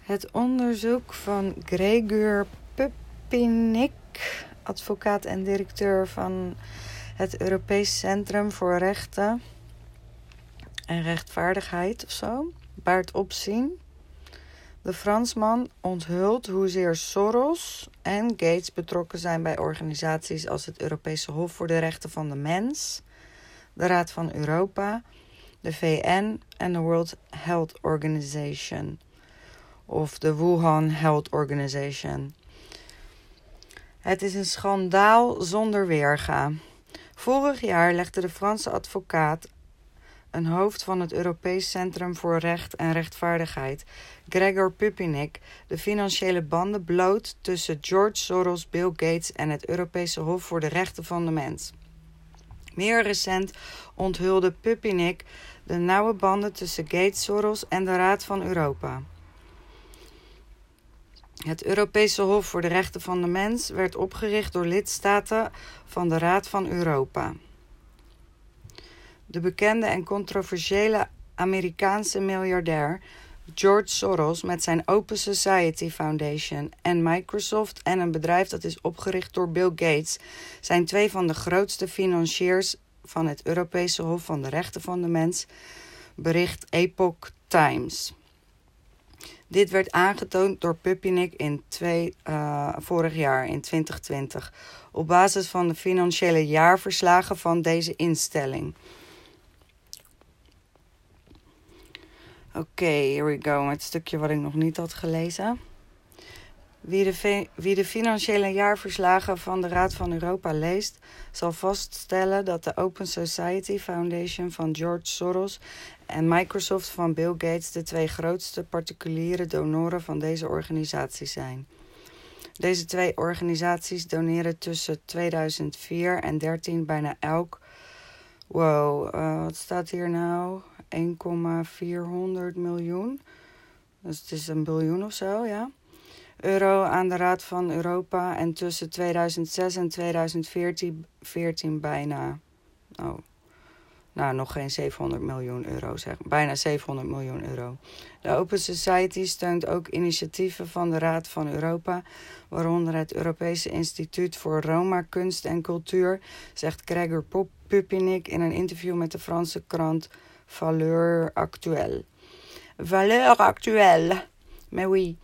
Het onderzoek van Gregor Pupinik, advocaat en directeur van het Europees Centrum voor Rechten en Rechtvaardigheid of zo, baart opzien. De Fransman onthult hoezeer Soros en Gates betrokken zijn bij organisaties als het Europese Hof voor de Rechten van de Mens, de Raad van Europa, de VN en de World Health Organization of de Wuhan Health Organization. Het is een schandaal zonder weerga. Vorig jaar legde de Franse advocaat een hoofd van het Europees Centrum voor Recht en Rechtvaardigheid, Gregor Pupinik, de financiële banden bloot tussen George Soros, Bill Gates en het Europese Hof voor de Rechten van de Mens. Meer recent onthulde Pupinik de nauwe banden tussen Gates, Soros en de Raad van Europa. Het Europese Hof voor de Rechten van de Mens werd opgericht door lidstaten van de Raad van Europa. De bekende en controversiële Amerikaanse miljardair George Soros met zijn Open Society Foundation en Microsoft en een bedrijf dat is opgericht door Bill Gates zijn twee van de grootste financiers van het Europese Hof van de Rechten van de Mens, bericht Epoch Times. Dit werd aangetoond door Pupinik in uh, vorig jaar, in 2020, op basis van de financiële jaarverslagen van deze instelling. Oké, okay, here we go. Het stukje wat ik nog niet had gelezen. Wie de, wie de financiële jaarverslagen van de Raad van Europa leest, zal vaststellen dat de Open Society Foundation van George Soros en Microsoft van Bill Gates de twee grootste particuliere donoren van deze organisatie zijn. Deze twee organisaties doneren tussen 2004 en 2013 bijna elk. Wow, uh, wat staat hier nou? 1,400 miljoen. Dus het is een biljoen of zo, ja. Euro aan de Raad van Europa en tussen 2006 en 2014 14 bijna. Oh, nou, nog geen 700 miljoen euro, zeg. Bijna 700 miljoen euro. De Open Society steunt ook initiatieven van de Raad van Europa, waaronder het Europese Instituut voor Roma, Kunst en Cultuur, zegt Gregor Pupinik in een interview met de Franse krant Valeur Actuelle. Valeur Actuelle. Mais oui.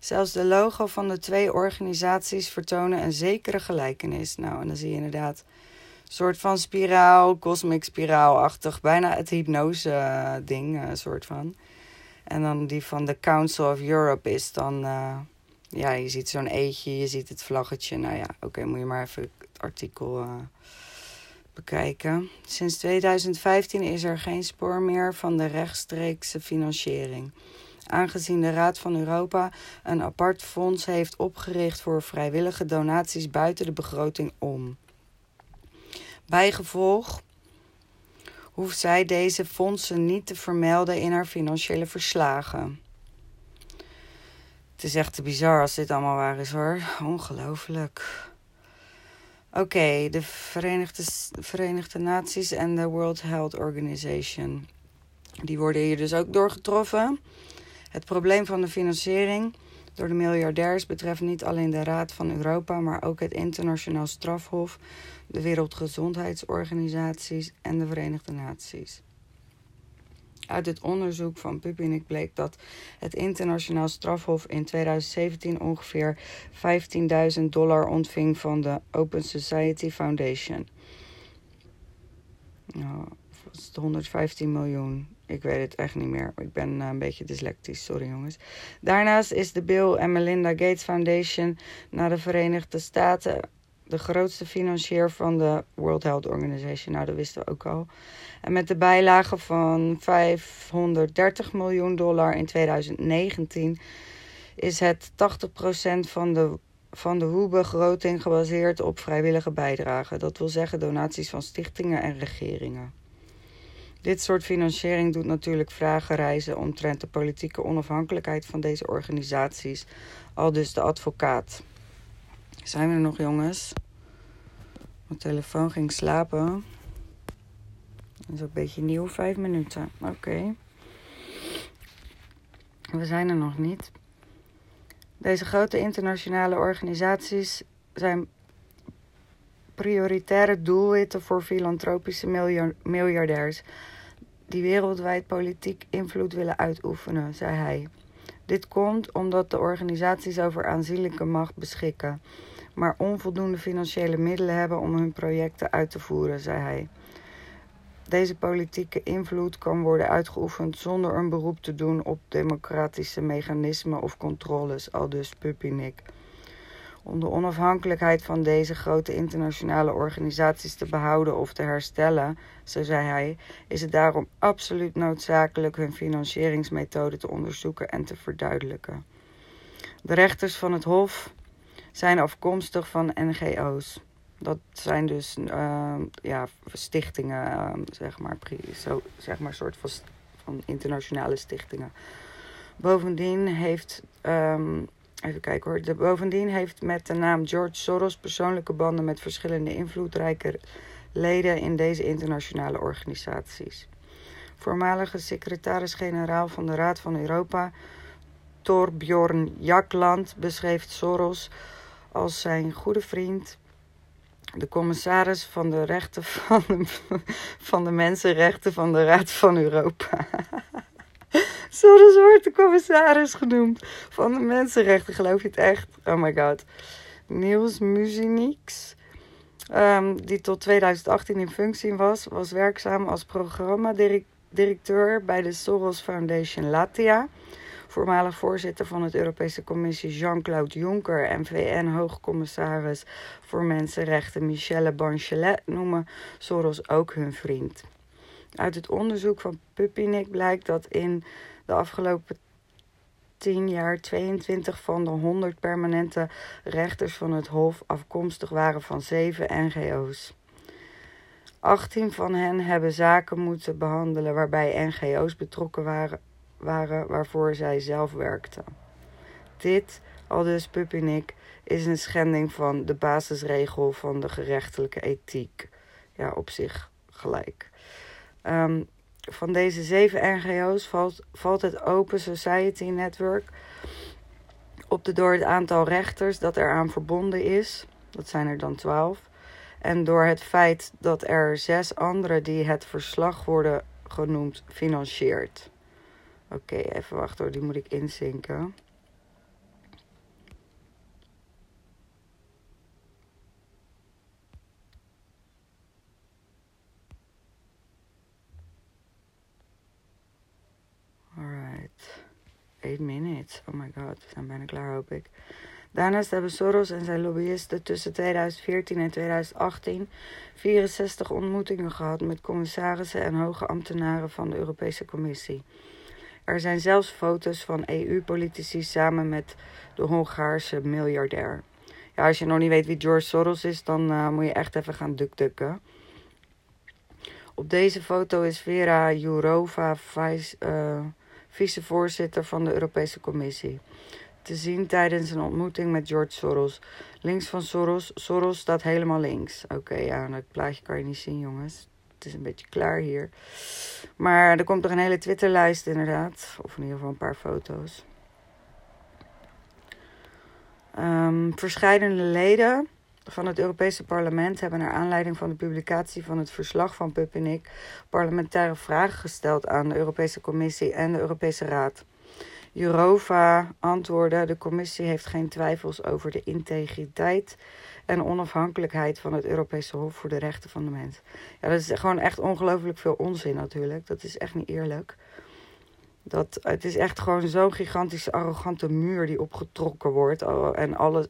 Zelfs de logo van de twee organisaties vertonen een zekere gelijkenis. Nou, en dan zie je inderdaad een soort van spiraal, cosmic spiraalachtig, bijna het hypnose-ding, uh, soort van. En dan die van de Council of Europe is dan, uh, ja, je ziet zo'n eetje, je ziet het vlaggetje. Nou ja, oké, moet je maar even het artikel bekijken. Sinds 2015 is er geen spoor meer van de rechtstreekse financiering. Aangezien de Raad van Europa een apart fonds heeft opgericht voor vrijwillige donaties buiten de begroting om. Bijgevolg hoeft zij deze fondsen niet te vermelden in haar financiële verslagen. Het is echt te bizar als dit allemaal waar is hoor. Ongelooflijk. Oké, de Verenigde, Verenigde Naties en de World Health Organization. Die worden hier dus ook doorgetroffen. Het probleem van de financiering door de miljardairs betreft niet alleen de Raad van Europa, maar ook het Internationaal Strafhof, de Wereldgezondheidsorganisaties en de Verenigde Naties. Uit het onderzoek van Pupinik bleek dat het internationaal strafhof in 2017 ongeveer 15.000 dollar ontving van de Open Society Foundation. Nou, is 115 miljoen. Ik weet het echt niet meer. Ik ben eh, een beetje dyslectisch, sorry jongens. Daarnaast is de Bill en Melinda Gates Foundation naar de Verenigde Staten de grootste financier van de World Health Organization. Nou, dat wisten we ook al. En met de bijlage van 530 miljoen dollar in 2019 is het 80% van de, van de WHO-begroting gebaseerd op vrijwillige bijdragen. Dat wil zeggen donaties van stichtingen en regeringen. Dit soort financiering doet natuurlijk vragen reizen omtrent de politieke onafhankelijkheid van deze organisaties, al dus de advocaat. Zijn we er nog, jongens? Mijn telefoon ging slapen. Dat is een beetje nieuw, vijf minuten. Oké. We zijn er nog niet. Deze grote internationale organisaties zijn prioritaire doelwitten voor filantropische miljardairs die wereldwijd politiek invloed willen uitoefenen, zei hij. Dit komt omdat de organisaties over aanzienlijke macht beschikken, maar onvoldoende financiële middelen hebben om hun projecten uit te voeren, zei hij. Deze politieke invloed kan worden uitgeoefend zonder een beroep te doen op democratische mechanismen of controles, aldus Pupinik. Om de onafhankelijkheid van deze grote internationale organisaties te behouden of te herstellen, zo zei hij, is het daarom absoluut noodzakelijk hun financieringsmethode te onderzoeken en te verduidelijken. De rechters van het Hof zijn afkomstig van NGO's. Dat zijn dus uh, ja, stichtingen, uh, zeg maar, zo, zeg maar, soort van, internationale stichtingen. Bovendien heeft um, Even kijken hoor. Bovendien heeft met de naam George Soros persoonlijke banden met verschillende invloedrijke leden in deze internationale organisaties. Voormalige secretaris-generaal van de Raad van Europa, Torbjorn Jakland, beschreef Soros als zijn goede vriend, de commissaris van de rechten van de, van de mensenrechten van de Raad van Europa. Soros wordt de commissaris genoemd van de mensenrechten. Geloof je het echt? Oh my god. Niels Muzinix, um, die tot 2018 in functie was, was werkzaam als programmadirecteur bij de Soros Foundation Latia. Voormalig voorzitter van het Europese Commissie Jean-Claude Juncker en VN-hoogcommissaris voor Mensenrechten Michelle Bachelet noemen Soros ook hun vriend. Uit het onderzoek van Pupinik blijkt dat in de afgelopen 10 jaar 22 van de 100 permanente rechters van het Hof afkomstig waren van zeven NGO's. 18 van hen hebben zaken moeten behandelen waarbij NGO's betrokken waren, waren waarvoor zij zelf werkten. Dit, aldus Pupinik, is een schending van de basisregel van de gerechtelijke ethiek. Ja, op zich gelijk. Um, van deze zeven NGO's valt, valt het Open Society Network op de door het aantal rechters dat eraan verbonden is. Dat zijn er dan twaalf. En door het feit dat er zes anderen die het verslag worden genoemd financiert. Oké, even wachten hoor, die moet ik inzinken. Eight minutes. Oh my god, we zijn bijna klaar, hoop ik. Daarnaast hebben Soros en zijn lobbyisten tussen 2014 en 2018 64 ontmoetingen gehad met commissarissen en hoge ambtenaren van de Europese Commissie. Er zijn zelfs foto's van EU-politici samen met de Hongaarse miljardair. Ja, als je nog niet weet wie George Soros is, dan uh, moet je echt even gaan dukdukken. Op deze foto is Vera Jourova, vice, vicevoorzitter van de Europese Commissie. Te zien tijdens een ontmoeting met George Soros. Links van Soros. Soros staat helemaal links. Oké, ja, dat plaatje kan je niet zien, jongens. Het is een beetje klaar hier. Maar er komt er een hele Twitterlijst inderdaad. Of in ieder geval een paar foto's. Um, verscheidene leden van het Europese parlement hebben naar aanleiding van de publicatie van het verslag van Pup parlementaire vragen gesteld aan de Europese Commissie en de Europese Raad. Jurova antwoordde: De Commissie heeft geen twijfels over de integriteit en onafhankelijkheid van het Europese Hof voor de Rechten van de Mens. Ja, dat is gewoon echt ongelooflijk veel onzin natuurlijk. Dat is echt niet eerlijk. Dat, het is echt gewoon zo'n gigantische, arrogante muur die opgetrokken wordt. Oh, en alles,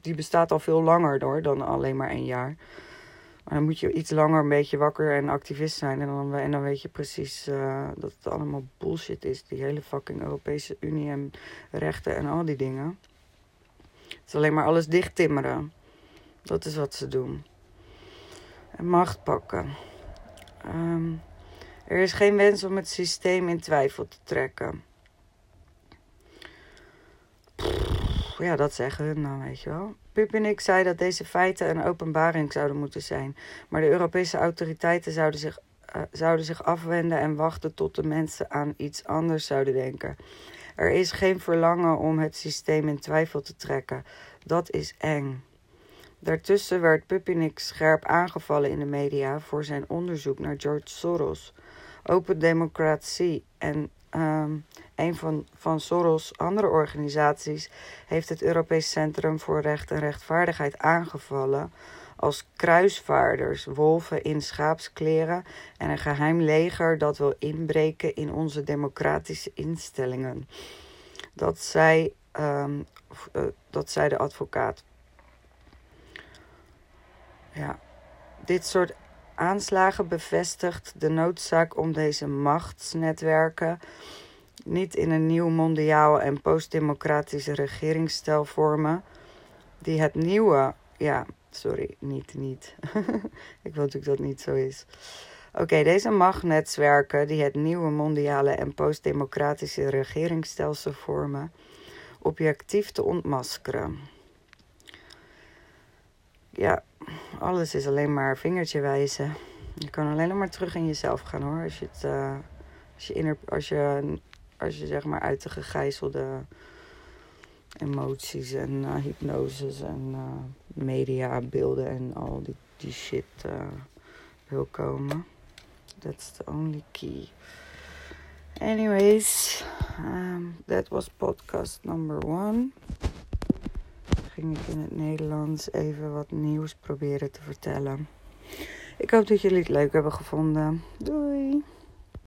die bestaat al veel langer door dan alleen maar een jaar. Maar dan moet je iets langer een beetje wakker en activist zijn. En dan, en dan weet je precies uh, dat het allemaal bullshit is. Die hele fucking Europese Unie en rechten en al die dingen. Het is alleen maar alles dicht timmeren. Dat is wat ze doen. En macht pakken. Um, er is geen wens om het systeem in twijfel te trekken. ja, dat zeggen hun dan, weet je wel. ik zei dat deze feiten een openbaring zouden moeten zijn. Maar de Europese autoriteiten zouden zich uh, zouden zich afwenden en wachten tot de mensen aan iets anders zouden denken. Er is geen verlangen om het systeem in twijfel te trekken. Dat is eng. Daartussen werd Puppinik scherp aangevallen in de media voor zijn onderzoek naar George Soros. Open Democratie en um, een van, van Soros' andere organisaties heeft het Europees Centrum voor Recht en Rechtvaardigheid aangevallen als kruisvaarders, wolven in schaapskleren en een geheim leger dat wil inbreken in onze democratische instellingen. Dat zei, um, uh, dat zei de advocaat. Ja, dit soort aanslagen bevestigt de noodzaak om deze machtsnetwerken niet in een nieuw mondiaal en postdemocratische regeringsstijl vormen, die het nieuwe, ja, sorry, niet, niet. Ik wil natuurlijk dat niet zo is. Oké, deze machtnetwerken die het nieuwe mondiale en postdemocratische regeringsstelsel vormen, objectief te ontmaskeren. Ja, alles is alleen maar vingertje wijzen. Je kan alleen maar terug in jezelf gaan hoor. Als je, het, uh, als, je inner, als, je, als je zeg maar uit de gegijzelde emoties en uh, hypnoses en uh, mediabeelden en al die, die shit wil komen. That's the only key. Anyways, um, that was podcast number one ging ik in het Nederlands even wat nieuws proberen te vertellen. Ik hoop dat jullie het leuk hebben gevonden. Doei!